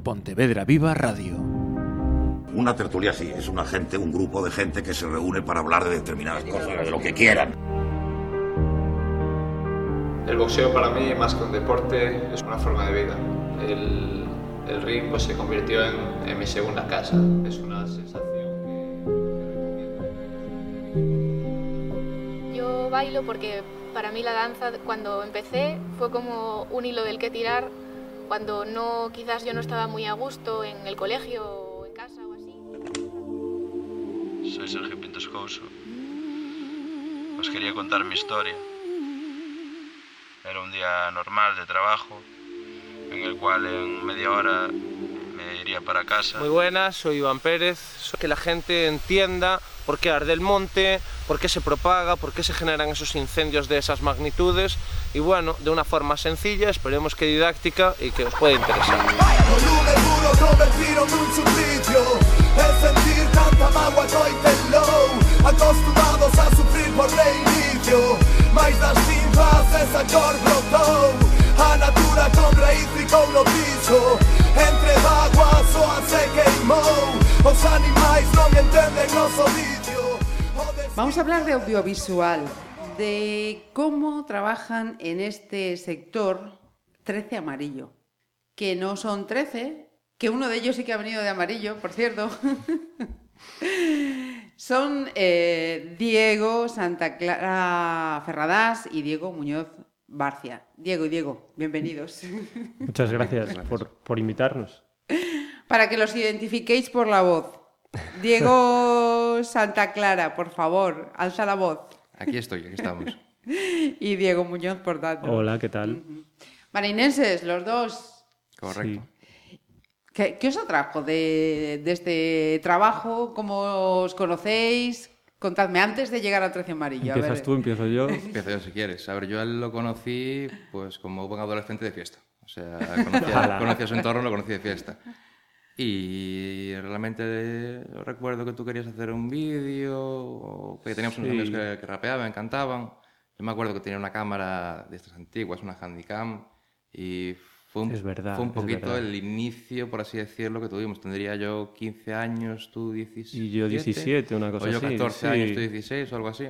Pontevedra Viva Radio. Una tertulia sí, es una gente, un grupo de gente que se reúne para hablar de determinadas cosas, de lo que quieran. El boxeo para mí, más que un deporte, es una forma de vida. El, el ring pues, se convirtió en, en mi segunda casa. Es una sensación que... Yo bailo porque para mí la danza cuando empecé fue como un hilo del que tirar cuando no quizás yo no estaba muy a gusto en el colegio o en casa o así. Soy Sergio Pintos Couso. Os quería contar mi historia. Era un día normal de trabajo en el cual en media hora para casa. Muy buenas, soy Iván Pérez. Que la gente entienda por qué arde el monte, por qué se propaga, por qué se generan esos incendios de esas magnitudes y bueno, de una forma sencilla, esperemos que didáctica y que os pueda interesar. a sufrir por reinicio Mais das cinzas esa cor brotou A natura con raíz ficou no piso Entre vaguas queimou Os Vamos a hablar de audiovisual de cómo trabajan en este sector 13 amarillo, que no son 13, que uno de ellos sí que ha venido de amarillo, por cierto. son eh, Diego Santa Clara Ferradas y Diego Muñoz Barcia. Diego y Diego, bienvenidos. Muchas gracias, Por, por invitarnos. Para que los identifiquéis por la voz. Diego Santa Clara, por favor, alza la voz. Aquí estoy, aquí estamos. y Diego Muñoz, por tanto. Hola, ¿qué tal? Marinenses, los dos. Correcto. Sí. ¿Qué, ¿Qué, os atrajo de, de, este trabajo? ¿Cómo os conocéis? Contadme antes de llegar a Trece Amarillo. ¿Empiezas a ver. tú, empiezo yo? Empiezo yo si quieres. A ver, yo a él lo conocí pues como buen adolescente de fiesta. O sea, conocía, conocía su entorno, lo conocí de fiesta. Y realmente recuerdo que tú querías hacer un vídeo, que teníamos unos sí. amigos que, que, rapeaban, cantaban. Yo me acuerdo que tenía una cámara de estas antiguas, una Handycam, y fue un, es verdad, fue un poquito verdad. el inicio, por así decirlo, que tuvimos. Tendría yo 15 años, tú 17. Y yo 17, una cosa o yo así. 14 sí. años, tú 16 o algo así.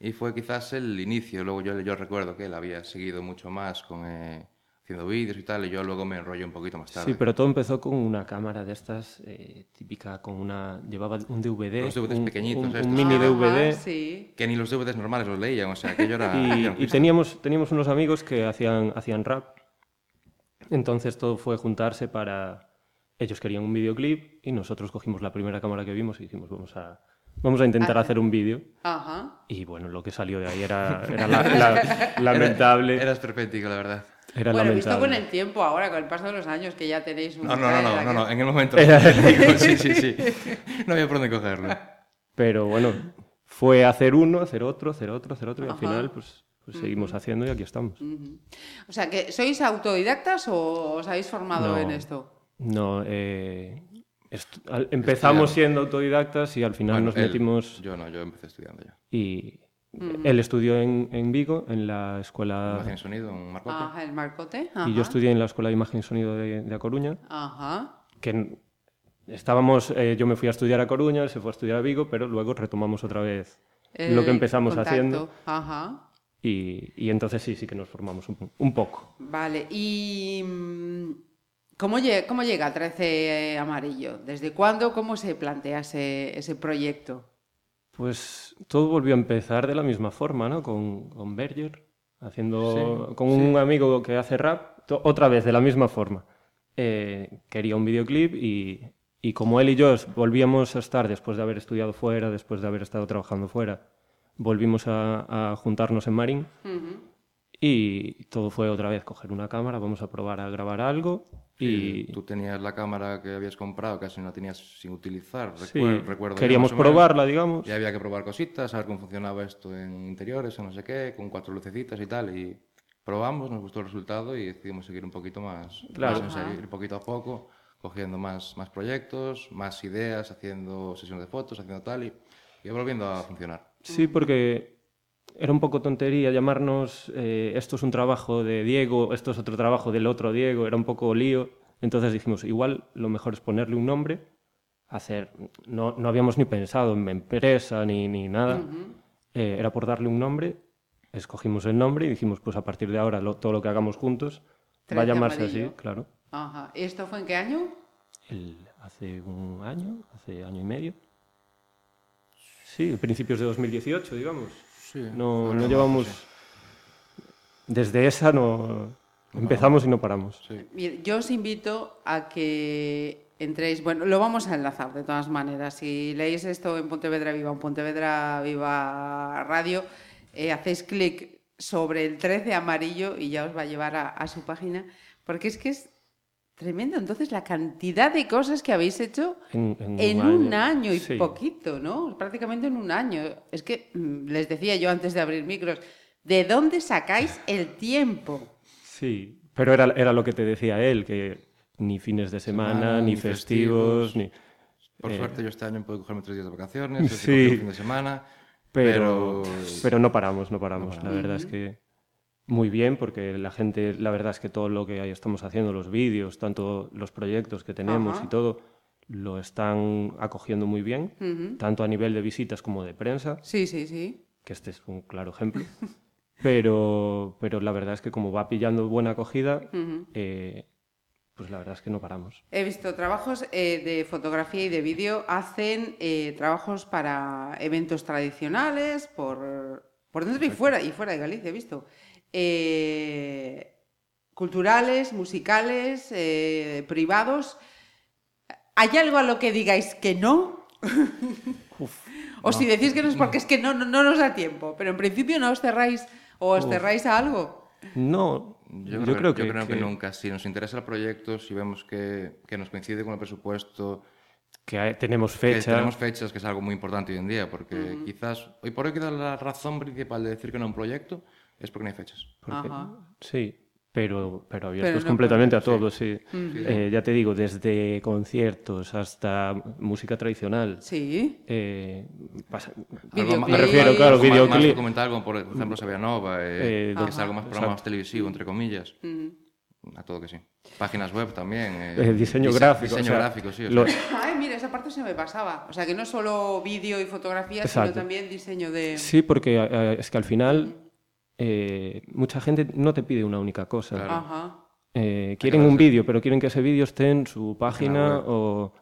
Y fue quizás el inicio. Luego yo, yo recuerdo que él había seguido mucho más con... Eh, haciendo vídeos y tal, y yo luego me enrollo un poquito más tarde. Sí, pero todo empezó con una cámara de estas, eh, típica, con una... llevaba un DVD, los DVDs un, pequeñitos, un, estos. un mini DVD. Ajá, sí. Que ni los DVDs normales los leían, o sea, aquello era... y, y teníamos, teníamos unos amigos que hacían, hacían rap, entonces todo fue juntarse para... Ellos querían un videoclip y nosotros cogimos la primera cámara que vimos y dijimos, vamos a, vamos a intentar Ajá. hacer un vídeo. Ajá. Y bueno, lo que salió de ahí era, era la, la, lamentable. Era, era esperpéntico, la verdad. Era bueno, lamentable. visto con el tiempo ahora, con el paso de los años, que ya tenéis un... No, no, no, no, no, no, en el momento... Era- sí, sí, sí. No había por dónde cogerlo. Pero bueno, fue hacer uno, hacer otro, hacer otro, hacer otro, y al final pues, pues seguimos haciendo y aquí estamos. O sea, que ¿sois autodidactas o os habéis formado No. en esto? No, eh, empezamos Estudiando. siendo autodidactas y al final Bueno, nos él, metimos... Yo no, yo empecé estudiando ya. Y Ujú. él estudió en, en Vigo, en la escuela... Imagen y sonido, un marcote. Ajá, el marcote. Y yo estudié en la Escuela de Imagen y Sonido de, de A Coruña, Ajá. que estábamos, eh, yo me fui a estudiar a Coruña, él se fue a estudiar a Vigo, pero luego retomamos otra vez lo que empezamos contacto. haciendo Ajá. Y, y entonces sí, sí que nos formamos un, un poco. Vale, y mm, ¿cómo, lle- cómo llega 13 Amarillo? ¿Desde cuándo? ¿Cómo se plantea ese, ese proyecto? Pues todo volvió a empezar de la misma forma, ¿no? Con, con Berger, haciendo Sí, con sí. un amigo que hace rap, otra vez de la misma forma. Eh, quería un videoclip y, y como él y yo volvíamos a estar después de haber estudiado fuera, después de haber estado trabajando fuera, volvimos a, a juntarnos en Marín Ujú. y todo fue otra vez coger una cámara, vamos a probar a grabar algo y Tú tenías la cámara que habías comprado, casi no tenías sin utilizar. sí, recuer- recuerdo queríamos o menos. probarla, digamos. Y había que probar cositas, saber cómo funcionaba esto en interiores, en no sé qué, con cuatro lucecitas y tal. Y probamos, nos gustó el resultado y decidimos seguir un poquito más, Claro. más en serio, poquito a poco, cogiendo más, más proyectos, más ideas, haciendo sesiones de fotos, haciendo tal y, y volviendo a funcionar. Sí, porque era un poco tontería llamarnos eh, esto es un trabajo de Diego, esto es otro trabajo del otro Diego, era un poco lío. Entonces dijimos, igual lo mejor es ponerle un nombre, hacer, no, no habíamos ni pensado en empresa ni, ni nada, Eh, era por darle un nombre, escogimos el nombre y dijimos, pues a partir de ahora lo- todo lo que hagamos juntos va a llamarse Amarillo. así, claro. Ajá. ¿Y esto fue en qué año? El- hace un año, hace año y medio. Sí, principios de 2018, digamos. Sí, No, no llevamos... sí. Desde esa no... Empezamos y no paramos. Sí. Yo os invito a que entréis, bueno, lo vamos a enlazar de todas maneras. Si leéis esto en Pontevedra Viva, en Pontevedra Viva Radio, eh, hacéis clic sobre el 13 amarillo y ya os va a llevar a, a su página, porque es que es tremendo. Entonces, la cantidad de cosas que habéis hecho En, en en un año y sí. poquito, ¿no? Prácticamente en un año. Es que mm, les decía yo antes de abrir micros, ¿de dónde sacáis el tiempo? Sí, pero era, era lo que te decía él, que ni fines de semana, Semana, ni ni festivos, festivos. ni... Por Eh, suerte yo este año puedo cogerme tres días de vacaciones, Sí. fin de semana, Pero, pero... pero no paramos, no paramos. No La verdad es que muy bien, porque la gente, la verdad es que todo lo que estamos haciendo, los vídeos, tanto los proyectos que tenemos Ajá. y todo, lo están acogiendo muy bien, tanto a nivel de visitas como de prensa, Sí, sí, sí. que este es un claro ejemplo. Pero, pero la verdad es que como va pillando buena acogida, eh, pues la verdad es que no paramos. He visto trabajos eh, de fotografía y de vídeo, hacen eh, trabajos para eventos tradicionales, por, por dentro y fuera, y fuera de Galicia, he visto. Eh, culturales, musicales, eh, privados. ¿Hay algo a lo que digáis que no? o si decís que no es porque es que no, no, no nos da tiempo, pero en principio no os cerráis o os Uf. cerráis a algo. No, Yo, yo, creo, creo, que, yo creo que que- nunca. Si nos interesa el proyecto, si vemos que, que nos coincide con el presupuesto, que hay- tenemos que fecha. tenemos fechas, que es algo muy importante hoy en día, porque quizás hoy por hoy quizás la razón principal de decir que no a un proyecto es porque no hay fechas. Porque- Ajá. Sí, pero, pero abiertos no completamente a todo, sí. Eh, ya te digo, desde conciertos hasta música tradicional. Sí. eh, pasa- Videoclip. me refiero, claro, algo más- Más videoclip. documental, como por ejemplo Sabianova, eh, Eh, que es algo más programa más televisivo, entre comillas. Ujú. A todo que sí. Páginas web también. eh, Eh, diseño dise- gráfico, Diseño o sea, gráfico, sí. o sea, Ay, mira, esa parte se me pasaba. O sea, que no solo vídeo y fotografía, Exacto. sino también diseño de... Sí, porque eh, es que al final eh, mucha gente no te pide una única cosa. Claro. Ajá. Eh, quieren un vídeo, pero quieren que ese vídeo esté en su página o,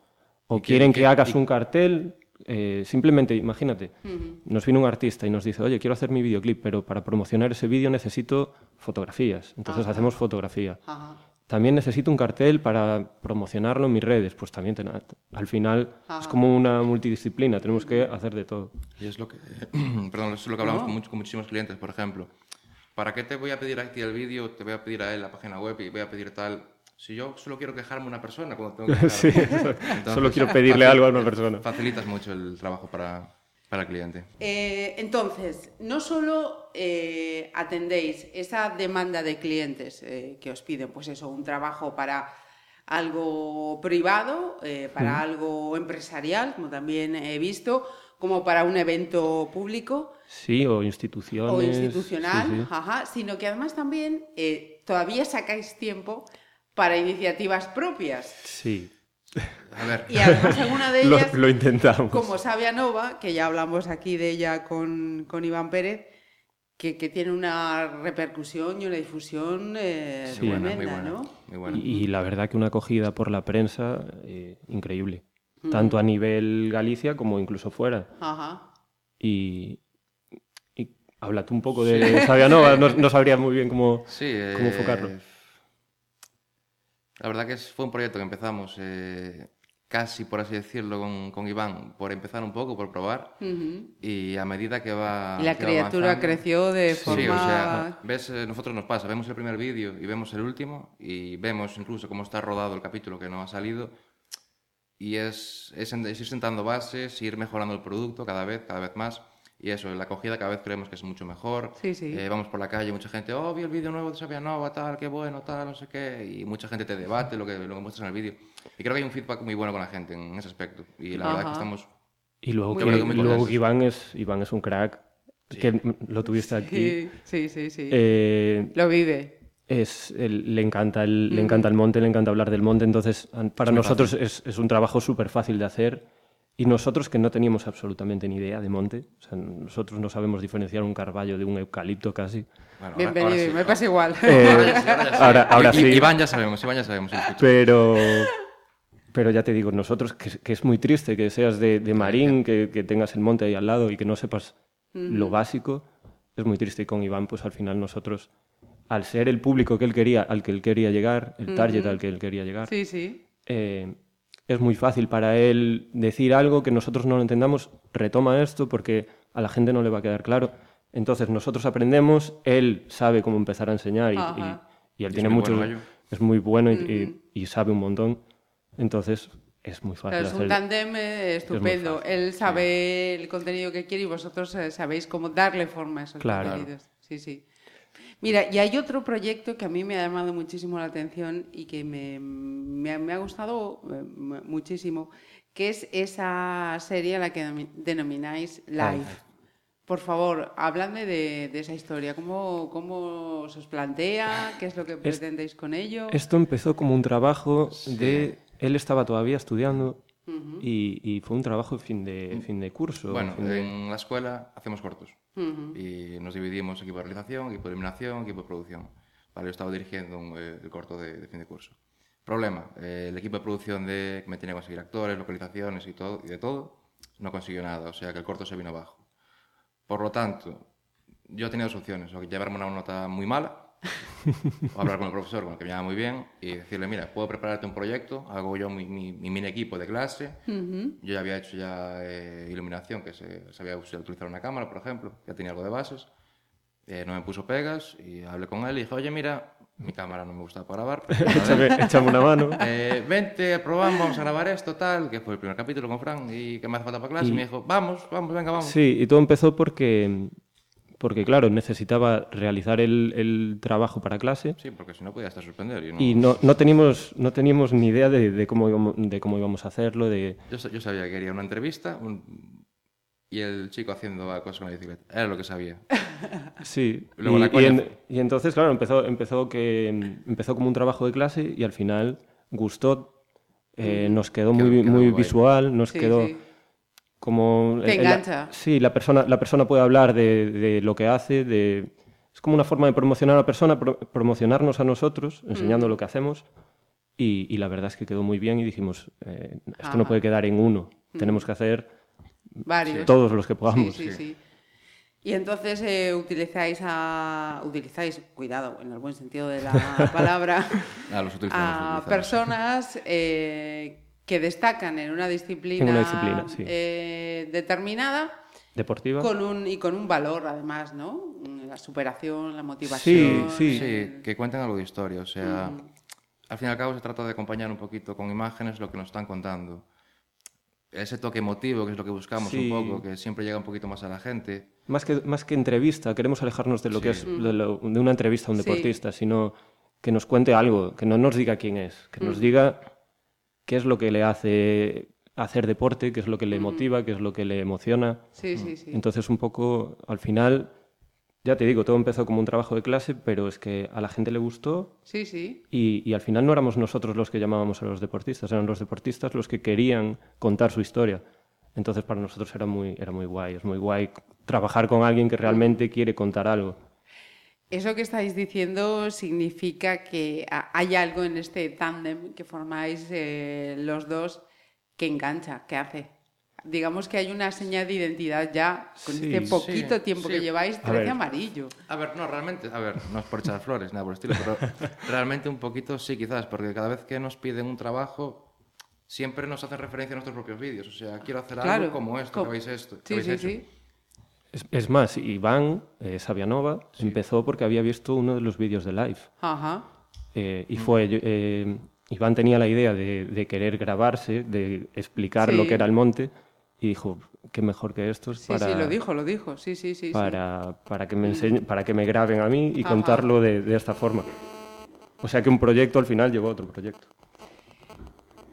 quieren que, que- hagas y- un cartel. eh, simplemente, imagínate, nos viene un artista y nos dice, oye, quiero hacer mi videoclip, pero para promocionar ese vídeo necesito fotografías. Entonces Ajá. hacemos fotografía. Ajá. También necesito un cartel para promocionarlo en mis redes. Pues también, ten- al final, es como una multidisciplina, tenemos que hacer de todo. Y es lo que, perdón, eso es lo que hablamos No. con, much- con muchísimos clientes, por ejemplo. ¿Para qué te voy a pedir a ti el vídeo? Te voy a pedir a él la página web y voy a pedir tal. Si yo solo quiero quejarme a una persona cuando tengo que Sí. Solo quiero pedirle algo a una persona. Facilitas mucho el trabajo para, para el cliente. Eh, entonces, no solo eh, atendéis esa demanda de clientes eh, que os piden, pues eso, un trabajo para algo privado, eh, para algo empresarial, como también he visto, como para un evento público Sí, o instituciones. o institucional, sí, sí. ajá, sino que además también eh, todavía sacáis tiempo para iniciativas propias. Sí, A ver, Y además alguna de ellas lo intentamos. como Sabia Nova, que ya hablamos aquí de ella con, con Iván Pérez, que, que tiene una repercusión y una difusión eh, Sí, tremenda, muy buena, ¿no? muy buena. Y, y la verdad que una acogida por la prensa eh, increíble. Tanto a nivel Galicia como incluso fuera. Ajá. Y, y háblate un poco de Sabianova, no, no sabría muy bien cómo, Sí, eh, cómo enfocarlo. La verdad que fue un proyecto que empezamos eh, casi, por así decirlo, con, con Iván, por empezar un poco, por probar. Y a medida que va. Y la que criatura creció de Sí, forma... o sea, ves, eh, nosotros nos pasa, vemos el primer vídeo y vemos el último y vemos incluso cómo está rodado el capítulo que no ha salido y es, es, es ir sentando bases, ir mejorando el producto cada vez, cada vez más y eso, la acogida cada vez creemos que es mucho mejor. Sí, sí. Eh, vamos por la calle, mucha gente, oh, vi el vídeo nuevo de Sabianova, tal, qué bueno, tal, no sé qué, y mucha gente te debate lo que, lo que muestras en el vídeo. Y creo que hay un feedback muy bueno con la gente en ese aspecto y la verdad Ajá. que estamos... Y luego, que. Muy luego Iván, es, Iván es un crack, que lo tuviste aquí. Sí, sí, sí, sí. Eh, Lo vive. Es, le, encanta el, le encanta el monte, le encanta hablar del monte, entonces para nosotros es, es, un trabajo súper fácil de hacer y nosotros que no teníamos absolutamente ni idea de monte, o sea, nosotros no sabemos diferenciar un carballo de un eucalipto casi. Bueno, Bienvenido, me pasa igual. Eh, ahora, ahora sí. Iván ya sabemos, Iván ya sabemos. Pero, pero ya te digo, nosotros, que, que es muy triste que seas de, de Marín, que, que, tengas el monte ahí al lado y que no sepas lo básico, es muy triste. Y con Iván, pues al final nosotros al ser el público que él quería, al que él quería llegar, el target al que él quería llegar, sí, sí. Eh, es muy fácil para él decir algo que nosotros no lo entendamos, retoma esto porque a la gente no le va a quedar claro. Entonces nosotros aprendemos, él sabe cómo empezar a enseñar y, y, él tiene mucho, es muy bueno y, sabe un montón. Entonces es muy fácil. es un tándem eh, estupendo. Él sabe el contenido que quiere y vosotros eh, sabéis cómo darle forma a esos contenidos. Sí, sí. Mira, y hay otro proyecto que a mí me ha llamado muchísimo la atención y que me, me, ha gustado eh, muchísimo, que es esa serie a la que denomináis Live. Por favor, habladme de, de, esa historia. ¿Cómo, ¿Cómo se os plantea? ¿Qué es lo que pretendéis con ello? Esto empezó como un trabajo de... Él estaba todavía estudiando y, y, fue un trabajo fin de, fin de curso. Bueno, en la escuela hacemos cortos. Y nos dividimos equipo de realización, equipo de eliminación, equipo de producción. Vale, yo estaba dirigiendo un, eh, el corto de, fin de curso. Problema, eh, el equipo de producción de, que me tenía que conseguir actores, localizaciones y, todo, y de todo, no consiguió nada, o sea que el corto se vino abajo. Por lo tanto, yo tenía dos opciones, o llevarme una nota muy mala, o hablar con el profesor, con el que me llama muy bien, y decirle, mira, puedo prepararte un proyecto, hago yo mi, mi, mini equipo de clase, yo ya había hecho ya eh, iluminación, que se, sabía utilizar una cámara, por ejemplo, ya tenía algo de bases, eh, no me puso pegas, y hablé con él y dije, oye, mira, mi cámara no me gusta para grabar. Échame una mano. Eh, vente, probamos, vamos a grabar esto, tal, que fue el primer capítulo con Fran, y que me hace falta para clase, y, y me dijo, vamos, vamos, venga, vamos. Sí, y todo empezó porque porque claro, necesitaba realizar el, el, trabajo para clase. Sí, porque si no podía hasta suspender. Y no, y no, no, teníamos, no teníamos ni idea de, de, cómo íbamos, de cómo íbamos a hacerlo. De... Yo, yo sabía que quería una entrevista un... y el chico haciendo cosas con la bicicleta. Era lo que sabía. Sí, Luego y, la coña... y, en, y, entonces, claro, empezó, empezó, que, empezó como un trabajo de clase y al final gustó, eh, nos quedó, quedó muy, quedó muy visual, nos sí, quedó... Sí como Te engancha. La, sí, la persona, la persona puede hablar de, de, lo que hace, de, es como una forma de promocionar a la persona, pro, promocionarnos a nosotros, enseñando mm. lo que hacemos. Y, y, la verdad es que quedó muy bien y dijimos, eh, esto Ajá. no puede quedar en uno, mm. tenemos que hacer Varios. todos los que podamos. Sí, sí, sí. Y entonces eh, utilizáis a utilizáis, cuidado, en el buen sentido de la palabra, a, los a personas eh, que destacan en una disciplina, en una disciplina sí. eh, determinada. Deportiva. Con un, y con un valor, además, ¿no? La superación, la motivación. Sí, sí. sí que cuenten algo de historia. O sea, mm. al fin y al cabo se trata de acompañar un poquito con imágenes lo que nos están contando. Ese toque emotivo, que es lo que buscamos sí. un poco, que siempre llega un poquito más a la gente. Más que, más que entrevista, queremos alejarnos de lo sí. que es de, lo, de, una entrevista a un deportista, sino que nos cuente algo, que no nos diga quién es, que mm. nos diga qué es lo que le hace hacer deporte, qué es lo que le motiva, qué es lo que le emociona. Sí, sí, sí. Entonces, un poco, al final, ya te digo, todo empezó como un trabajo de clase, pero es que a la gente le gustó. Sí, sí. Y, y al final no éramos nosotros los que llamábamos a los deportistas, eran los deportistas los que querían contar su historia. Entonces, para nosotros era muy, era muy guay, es muy guay trabajar con alguien que realmente quiere contar algo. Eso que estáis diciendo significa que hay algo en este tándem que formáis eh, los dos que engancha, que hace. Digamos que hay una señal de identidad ya con sí, este poquito sí, tiempo sí. que lleváis, 13 amarillo. A ver, no, realmente, a ver, no es por echar flores, nada por el estilo, pero realmente un poquito sí, quizás, porque cada vez que nos piden un trabajo, siempre nos hacen referencia a nuestros propios vídeos. O sea, quiero hacer claro. algo como esto, como... que habéis, esto, que habéis hecho. Es, es, más, Iván eh, Sabianova sí. empezó porque había visto uno de los vídeos de Live. Ajá. Eh, y fue. Eh, Iván tenía la idea de, de, querer grabarse, de explicar sí. lo que era el monte, y dijo: qué mejor que estos sí, para. Sí, lo dijo, lo dijo, sí, sí, sí. Para, para, que, me enseñe, para que me graben a mí y Ajá. contarlo de, de esta forma. O sea que un proyecto al final llevó a otro proyecto.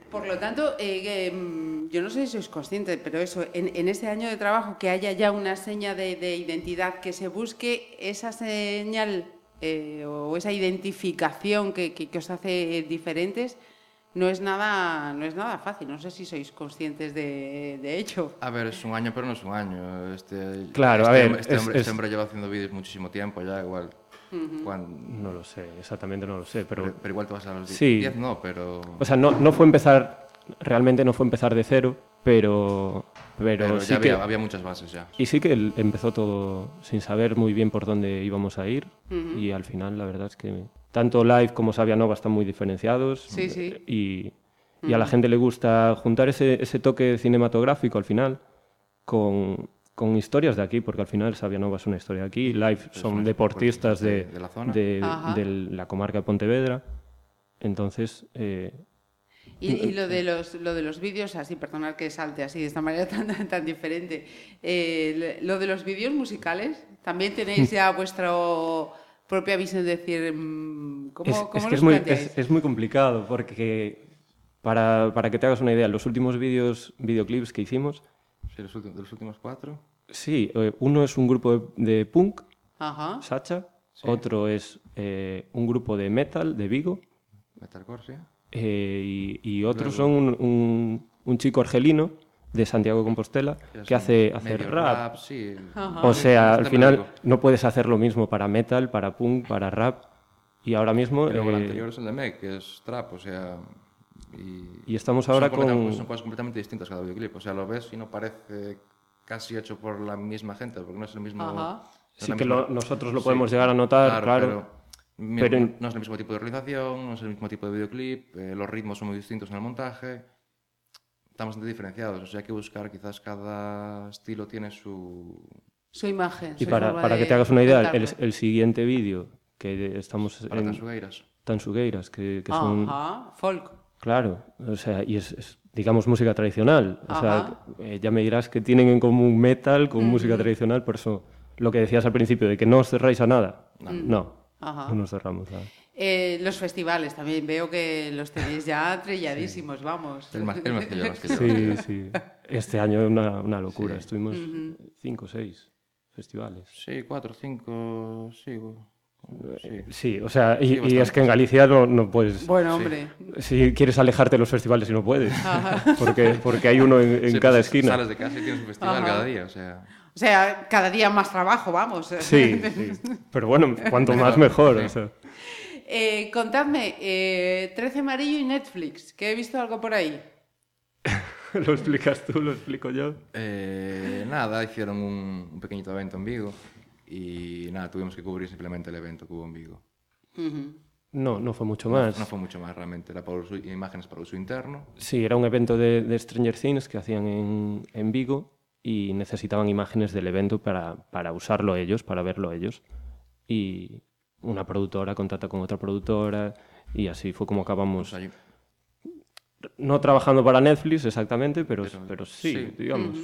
Por lo tanto, eh, eh, yo no sé si sois conscientes, pero eso, en, en, ese año de trabajo que haya ya una seña de, de, identidad, que se busque esa señal eh, o esa identificación que, que, que os hace diferentes, no es nada no es nada fácil. No sé si sois conscientes de, de ello. A ver, es un año, pero no es un año. Este, Claro, este, a ver, Este, es- hombre, es- este hombre lleva haciendo vídeos muchísimo tiempo ya, igual. Cuan- No lo sé, exactamente no lo sé, pero... pero, pero igual te vas a los Sí. 10, no, pero... O sea, no, no fue empezar, realmente no fue empezar de cero, pero, pero, pero sí ya que... había, había muchas bases ya. Y sí que empezó todo sin saber muy bien por dónde íbamos a ir y al final la verdad es que tanto Live como Sabia Nova están muy diferenciados Sí, sí. y, y a la gente le gusta juntar ese, ese toque cinematográfico al final con, con historias de aquí, porque al final Sabia Nova es una historia de aquí, Live son deportistas de, de- de la zona. de la comarca de Pontevedra. Entonces, eh, Y, y lo de los lo de los vídeos, así, perdonad que salte así de esta manera tan, tan diferente. Eh, lo de los vídeos musicales, también tenéis ya vuestra propia visión de decir mm, cómo, es, cómo es que los es muy, es, es muy complicado porque para, para que te hagas una idea, los últimos vídeos, videoclips que hicimos, Sí, los últimos, de los últimos cuatro. sí, eh, uno es un grupo de, de punk, Ajá. Sacha, otro es eh, un grupo de metal de Vigo Metalcore, sí. Eh, y, y otros son un, un- un chico argelino de Santiago de Compostela que hace, hace rap. sí. O sea, al Bastante final no puedes hacer lo mismo para metal, para punk, para rap. Y ahora mismo... Y luego el eh, anterior es el de Meg, que es trap, o sea... Y, Y estamos ahora con- Son cosas completamente distintas cada videoclip. O sea, lo ves y no parece casi hecho por la misma gente, porque no es el mismo... Ajá. Sí que lo- nosotros lo Sí, podemos llegar a notar, claro. Pero, Pero en- no es el mismo tipo de realización, no es el mismo tipo de videoclip, eh, los ritmos son muy distintos en el montaje. Estamos bastante diferenciados, o sea, hay que buscar, quizás cada estilo tiene su... Su imagen. Y su para, para que te hagas una idea, el, el siguiente vídeo que estamos Para en Tansugueiras. Tansugueiras, que, que son... Ajá, folk. Claro, o sea, y es, es, digamos, música tradicional. O Ajá. sea, eh, ya me dirás que tienen en común metal con música tradicional, por eso lo que decías al principio, de que no os cerráis a nada. No, Ajá. no nos cerramos a. Eh, los festivales también veo que los tenéis ya trilladísimos, vamos. El más, el más que yo, más que yo. Sí, sí. Este año una, una locura. Estuvimos cinco o seis festivales. Sí, cuatro, cinco, sí. sí. Sí, o sea, y, es que en Galicia no, no puedes... Bueno, hombre. Si quieres alejarte de los festivales y no puedes, porque, porque hay uno en, en Sí, cada pues, esquina. Sales de casa y tienes un festival Ajá. cada día, o sea... O sea, cada día más trabajo, vamos. Sí, sí. Pero bueno, cuanto más mejor. o sea. Eh, contadme, eh, 13 amarillo y Netflix, que he visto algo por ahí. ¿Lo explicas tú, lo explico yo? Eh, nada, hicieron un, un pequeñito evento en Vigo y nada, tuvimos que cubrir simplemente el evento que hubo en Vigo. No, no fue mucho No, más. no fue mucho más realmente, era para uso- imágenes para uso interno. Sí, era un evento de, de Stranger Things que hacían en, en Vigo y necesitaban imágenes del evento para, para usarlo ellos, para verlo ellos. Y una productora contacta con otra productora y así fue como acabamos. O sea, yo- No trabajando para Netflix exactamente, pero, pero, Pero sí, sí. digamos.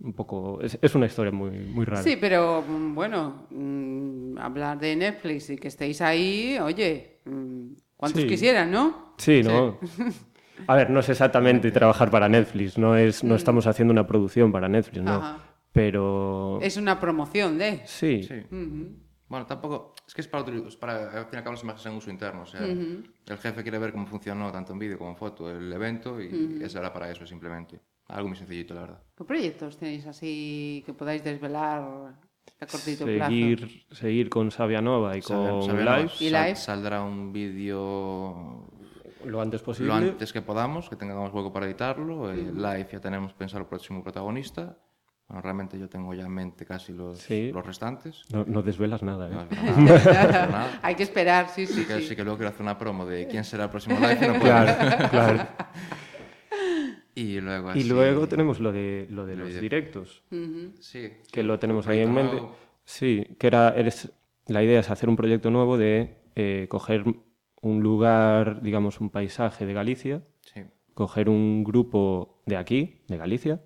Un poco. Es, es una historia muy, muy rara. Sí, pero mm, bueno, mm, hablar de Netflix y que estéis ahí, oye, mm, ¿cuántos Sí. quisieran, no? Sí, ¿no? A ver, no es exactamente trabajar para Netflix, no, es, no estamos haciendo una producción para Netflix, no. Ajá. Pero. Es una promoción de. Sí, sí. Bueno, tampoco. Es que es para, utili- es para. Al fin y al cabo, las imágenes en uso interno. O sea, el jefe quiere ver cómo funcionó tanto en vídeo como en foto el evento y eso era para eso simplemente. Algo muy sencillito, la verdad. ¿Qué proyectos tenéis así que podáis desvelar a cortito seguir, seguir con Sabia Nova y con Live Y sal- live. Saldrá un vídeo lo antes posible. lo antes que podamos, que tengamos hueco para editarlo. Eh, Live ya tenemos pensado el próximo protagonista. Bueno, realmente yo tengo ya en mente casi los, Sí. los restantes. No, no desvelas nada, ¿eh? No, verdad, no nada. Hay que esperar, sí, sí, Sí que, sí. sí que luego quiero hacer una promo de quién será el próximo live. y no. Claro, claro. Y luego Y así- luego tenemos lo de, lo de Lo los de- directos, Sí. que lo tenemos ahí en mente. nuevo. Sí, que era, eres, la idea es hacer un proyecto nuevo de eh, coger un lugar, digamos, un paisaje de Galicia, Sí. coger un grupo de aquí, de Galicia,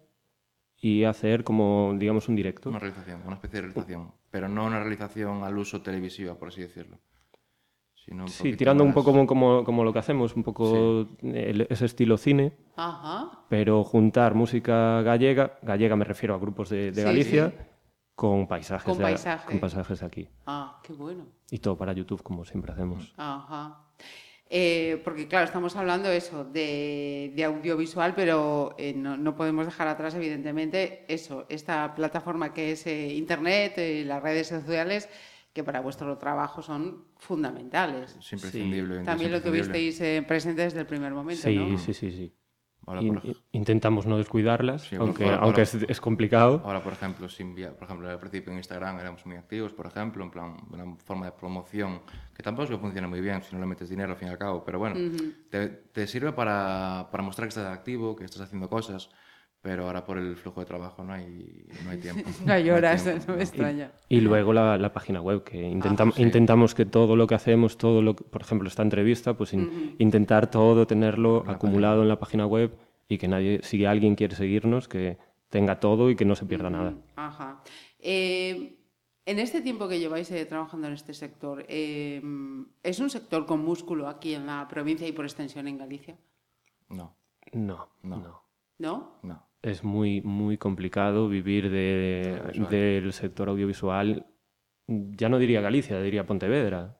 y hacer como, digamos, un directo. Una realización, una especie de realización. Pero no una realización al uso televisiva, por así decirlo. Sino un Sí, tirando un poco como, como, como lo que hacemos, un poco el- ese estilo cine, Ajá. pero juntar música gallega, gallega me refiero a grupos de, de Sí, Galicia, sí. Con paisajes, Con de- paisaje. con paisajes de aquí. Ah, qué bueno. Y todo para YouTube, como siempre hacemos. Ajá. Eh, porque claro, estamos hablando eso de, de audiovisual, pero eh, no, no podemos dejar atrás, evidentemente, eso, esta plataforma que es eh, Internet, eh, las redes sociales, que para vuestro trabajo son fundamentales. Es imprescindible. es También lo tuvisteis eh, presente desde el primer momento, Sí, ¿no? sí, sí, sí. Ahora, In- por intentamos no descuidarlas, Sí, aunque, ahora- aunque ahora- es, es complicado. Ahora, por ejemplo, sin por ejemplo, al principio en Instagram éramos muy activos, por ejemplo, en plan, una forma de promoción que tampoco es que funciona muy bien si no le metes dinero al fin y al cabo, pero bueno, te, te sirve para, para mostrar que estás activo, que estás haciendo cosas, pero ahora por el flujo de trabajo no hay, no hay tiempo. No hay horas, tiempo. no me extraña. Y luego la, la página web, que intentam- sí. intentamos que todo lo que hacemos, todo lo que- por ejemplo, esta entrevista, pues in- intentar todo tenerlo acumulado en la página web y que nadie, si alguien quiere seguirnos, que tenga todo y que no se pierda nada. Ajá. Eh, en este tiempo que lleváis eh, trabajando en este sector, eh, ¿es un sector con músculo aquí en la provincia y por extensión en Galicia? No, No, No. no. ¿No? Es muy, muy complicado vivir de- del sector audiovisual. Ya no diría Galicia, diría Pontevedra.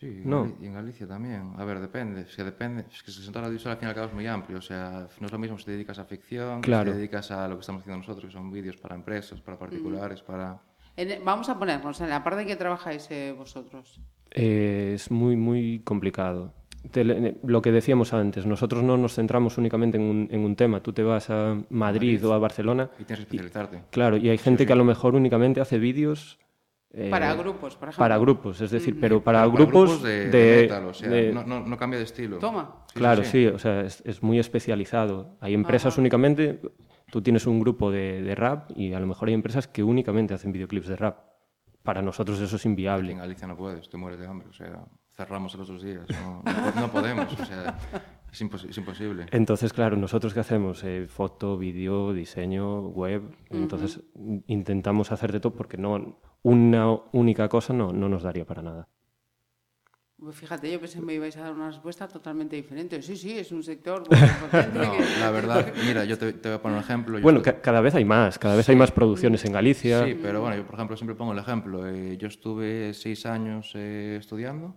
Sí, No. Y en Galicia también. A ver, depende. Es que depende. Es que el sector audiovisual al fin y al cabo es muy amplio. O sea, no es lo mismo si te dedicas a ficción, que Claro. si te dedicas a lo que estamos haciendo nosotros, que son vídeos para empresas, para particulares, para... En- vamos a ponernos en la parte en que trabajáis eh, vosotros. Eh, es muy, muy complicado. Tele- lo que decíamos antes, nosotros no nos centramos únicamente en un, en un tema. Tú te vas a Madrid, o a Barcelona. Y tienes que especializarte. Claro, y hay gente que a lo mejor únicamente hace vídeos. eh, Para grupos, por ejemplo. Para grupos, es decir, pero para, Para grupos, de, de, de metal, o sea, de- no, no, no cambia de estilo. Toma. Sí, claro, sí, o sea, es, es muy especializado. Hay empresas Ajá. únicamente, tú tienes un grupo de, de rap y a lo mejor hay empresas que únicamente hacen videoclips de rap. Para nosotros eso es inviable. en Galicia no puedes, te mueres de hambre. O sea, cerramos los otros días. No, no no podemos, o sea, es, impos- es imposible. Entonces, claro, nosotros qué hacemos? Eh, foto, vídeo, diseño, web. Entonces, in- intentamos hacer de todo porque no una única cosa no, no nos daría para nada. Pues fíjate, yo pensé que me ibais a dar una respuesta totalmente diferente. Sí, sí, es un sector muy potente No, que- la verdad, mira, yo te, te voy a poner un ejemplo. Bueno, ca- cada vez hay más, cada vez hay más producciones en Galicia. Sí, pero bueno, yo por ejemplo siempre pongo el ejemplo. eh, yo estuve seis años eh, estudiando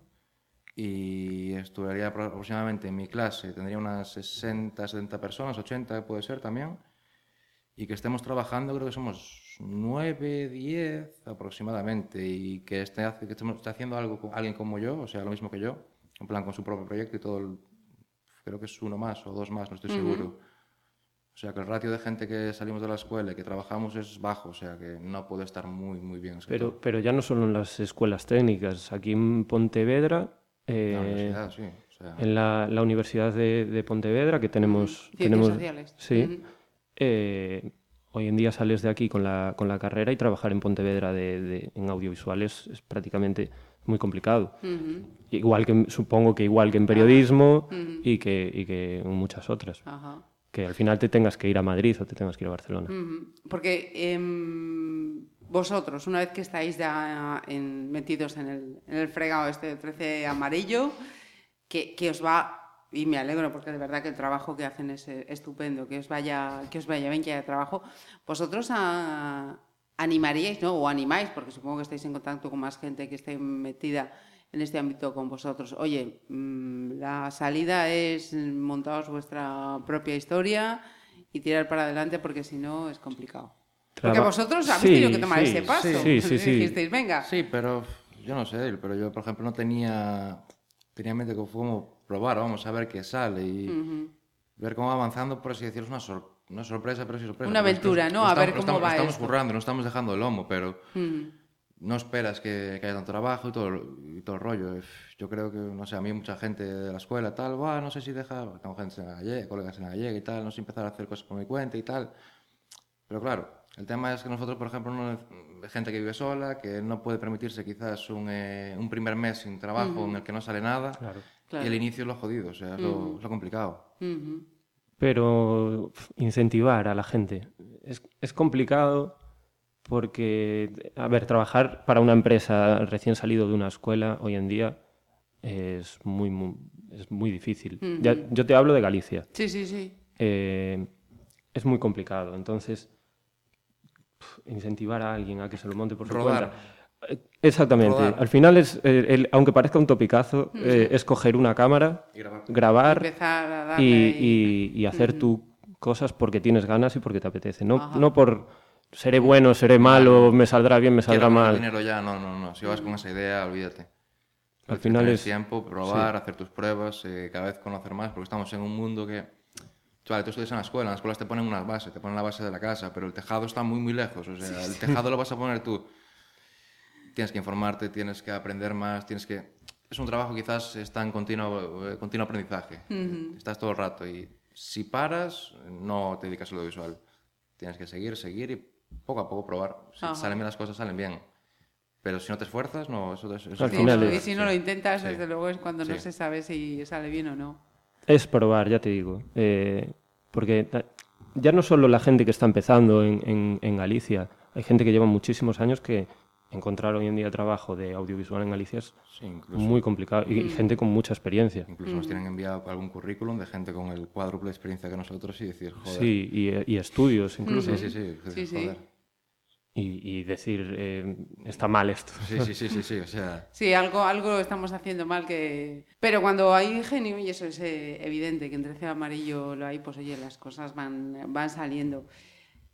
y estudiaría apro- aproximadamente en mi clase, tendría unas 60, 70 personas, 80 puede ser también, y que estemos trabajando, creo que somos 9, 10 aproximadamente, y que esté, que estemos, esté haciendo algo con alguien como yo, o sea, lo mismo que yo, en plan con su propio proyecto y todo, el- creo que es uno más o dos más, no estoy seguro. O sea, que el ratio de gente que salimos de la escuela y que trabajamos es bajo, o sea, que no puede estar muy, muy bien. Pero, pero ya no solo en las escuelas técnicas. Aquí en Pontevedra, eh, La universidad, sí. O sea, en la, la Universidad de, de Pontevedra, que tenemos... Ciencias tenemos sociales. Sí. Eh, hoy en día sales de aquí con la, con la carrera y trabajar en Pontevedra de, de- en audiovisuales es prácticamente muy complicado. Igual que supongo que igual que en periodismo y, que, y que en muchas otras. Ajá. Que al final te tengas que ir a Madrid o te tengas que ir a Barcelona. Porque em, vosotros, una vez que estáis ya metidos en el, en el fregado este del 13 amarillo, que, que os va, y me alegro porque de verdad que el trabajo que hacen es eh, estupendo, que os vaya, que os vaya bien, que haya trabajo, vosotros a- animaríais, ¿no? O animáis, porque supongo que estáis en contacto con más gente que esté metida en este ámbito con vosotros. Oye, mm, la salida es montaros vuestra propia historia y tirar para adelante porque si no es complicado. Porque Traba- vosotros habéis Sí, tenido que tomar sí, ese paso. sí, sí, sí. Dijisteis, venga. sí, pero yo no sé pero yo, por ejemplo, no tenía, tenía en mente que fue como probar, vamos a ver qué sale y Ujú. ver cómo va avanzando, por así decirlo, es una, sor- una sorpresa, pero sí sorpresa. Una porque aventura, lo- ¿no? lo A estamos- ver cómo estamos, va estamos esto. currando, no estamos dejando el lomo, pero. No esperas que, que haya tanto trabajo y todo, y todo el rollo. Yo creo que, no sé, a mí mucha gente de la escuela tal, "Buah, no sé si deja, tengo gente en la gallega, colegas en la gallega y tal, no sé empezar a hacer cosas por mi cuenta y tal. Pero claro, el tema es que nosotros, por ejemplo, no, hay gente que vive sola, que no puede permitirse quizás un, eh, un primer mes sin trabajo en el que no sale nada. Claro. Claro. Y el inicio es lo jodido, o sea, es, lo, es lo complicado. Pero incentivar a la gente es, es complicado porque, a ver, trabajar para una empresa recién salido de una escuela hoy en día es muy, muy, es muy difícil. Ya- yo te hablo de Galicia. Sí, sí, sí. Eh, es muy complicado. Entonces, incentivar a alguien a que se lo monte por su Rodar. cuenta. Eh, Exactamente. Rodar. Al final es, eh, el- aunque parezca un topicazo, eh, es coger una cámara, Y grabar. grabar Empezar a darle y, ahí. y- y hacer tú cosas porque tienes ganas y porque te apetece. No, Ajá. no por seré bueno, seré malo, me saldrá bien, me saldrá mal. dinero ya, no, no, no. Si vas con esa idea, olvídate. Al final es- tiempo, probar, hacer tus pruebas, eh, cada vez conocer más, porque estamos en un mundo que... Vale, tú estudias en la escuela, en las escuelas te ponen unas bases, te ponen la base de la casa, pero el tejado está muy, muy lejos. O sea, el tejado lo vas a poner tú. Tienes que informarte, tienes que aprender más, tienes que... Es un trabajo quizás está en continuo, eh, continuo aprendizaje. Estás todo el rato y si paras, no te dedicas al audiovisual. Tienes que seguir, seguir y poco a poco probar. Si Ajá. salen bien las cosas, salen bien. Pero si no te esfuerzas, no, eso, eso Al Sí, final no, es- y si no lo intentas, Sí. desde luego es cuando no se sabe si sale bien o no. Es probar, ya te digo. Eh, porque ya no solo la gente que está empezando en, en- en Galicia, hay gente que lleva muchísimos años que encontrar hoy en día trabajo de audiovisual en Galicia es Sí, incluso. muy complicado y, y gente con mucha experiencia. Incluso nos tienen enviado algún currículum de gente con el cuádruple de experiencia que nosotros y decir, joder. Sí, y, y estudios incluso. sí, sí. sí, Sí, sí. joder. Y, y decir, eh, está mal esto. Sí, sí, sí, sí, sí, o sea, Sí, algo, algo estamos haciendo mal que... Pero cuando hay ingenio, y eso es eh, evidente, que en 13 amarillo lo hay, pues oye, las cosas van, van saliendo.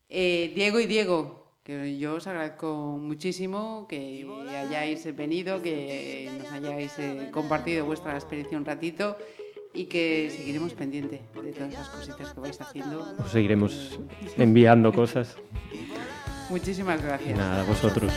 Eh, Diego y Diego, que yo os agradezco muchísimo que hayáis venido, que nos hayáis eh, compartido vuestra experiencia un ratito y que seguiremos pendiente de todas las cositas que vais haciendo. Os seguiremos enviando cosas. Muchísimas gracias. nada, a vosotros.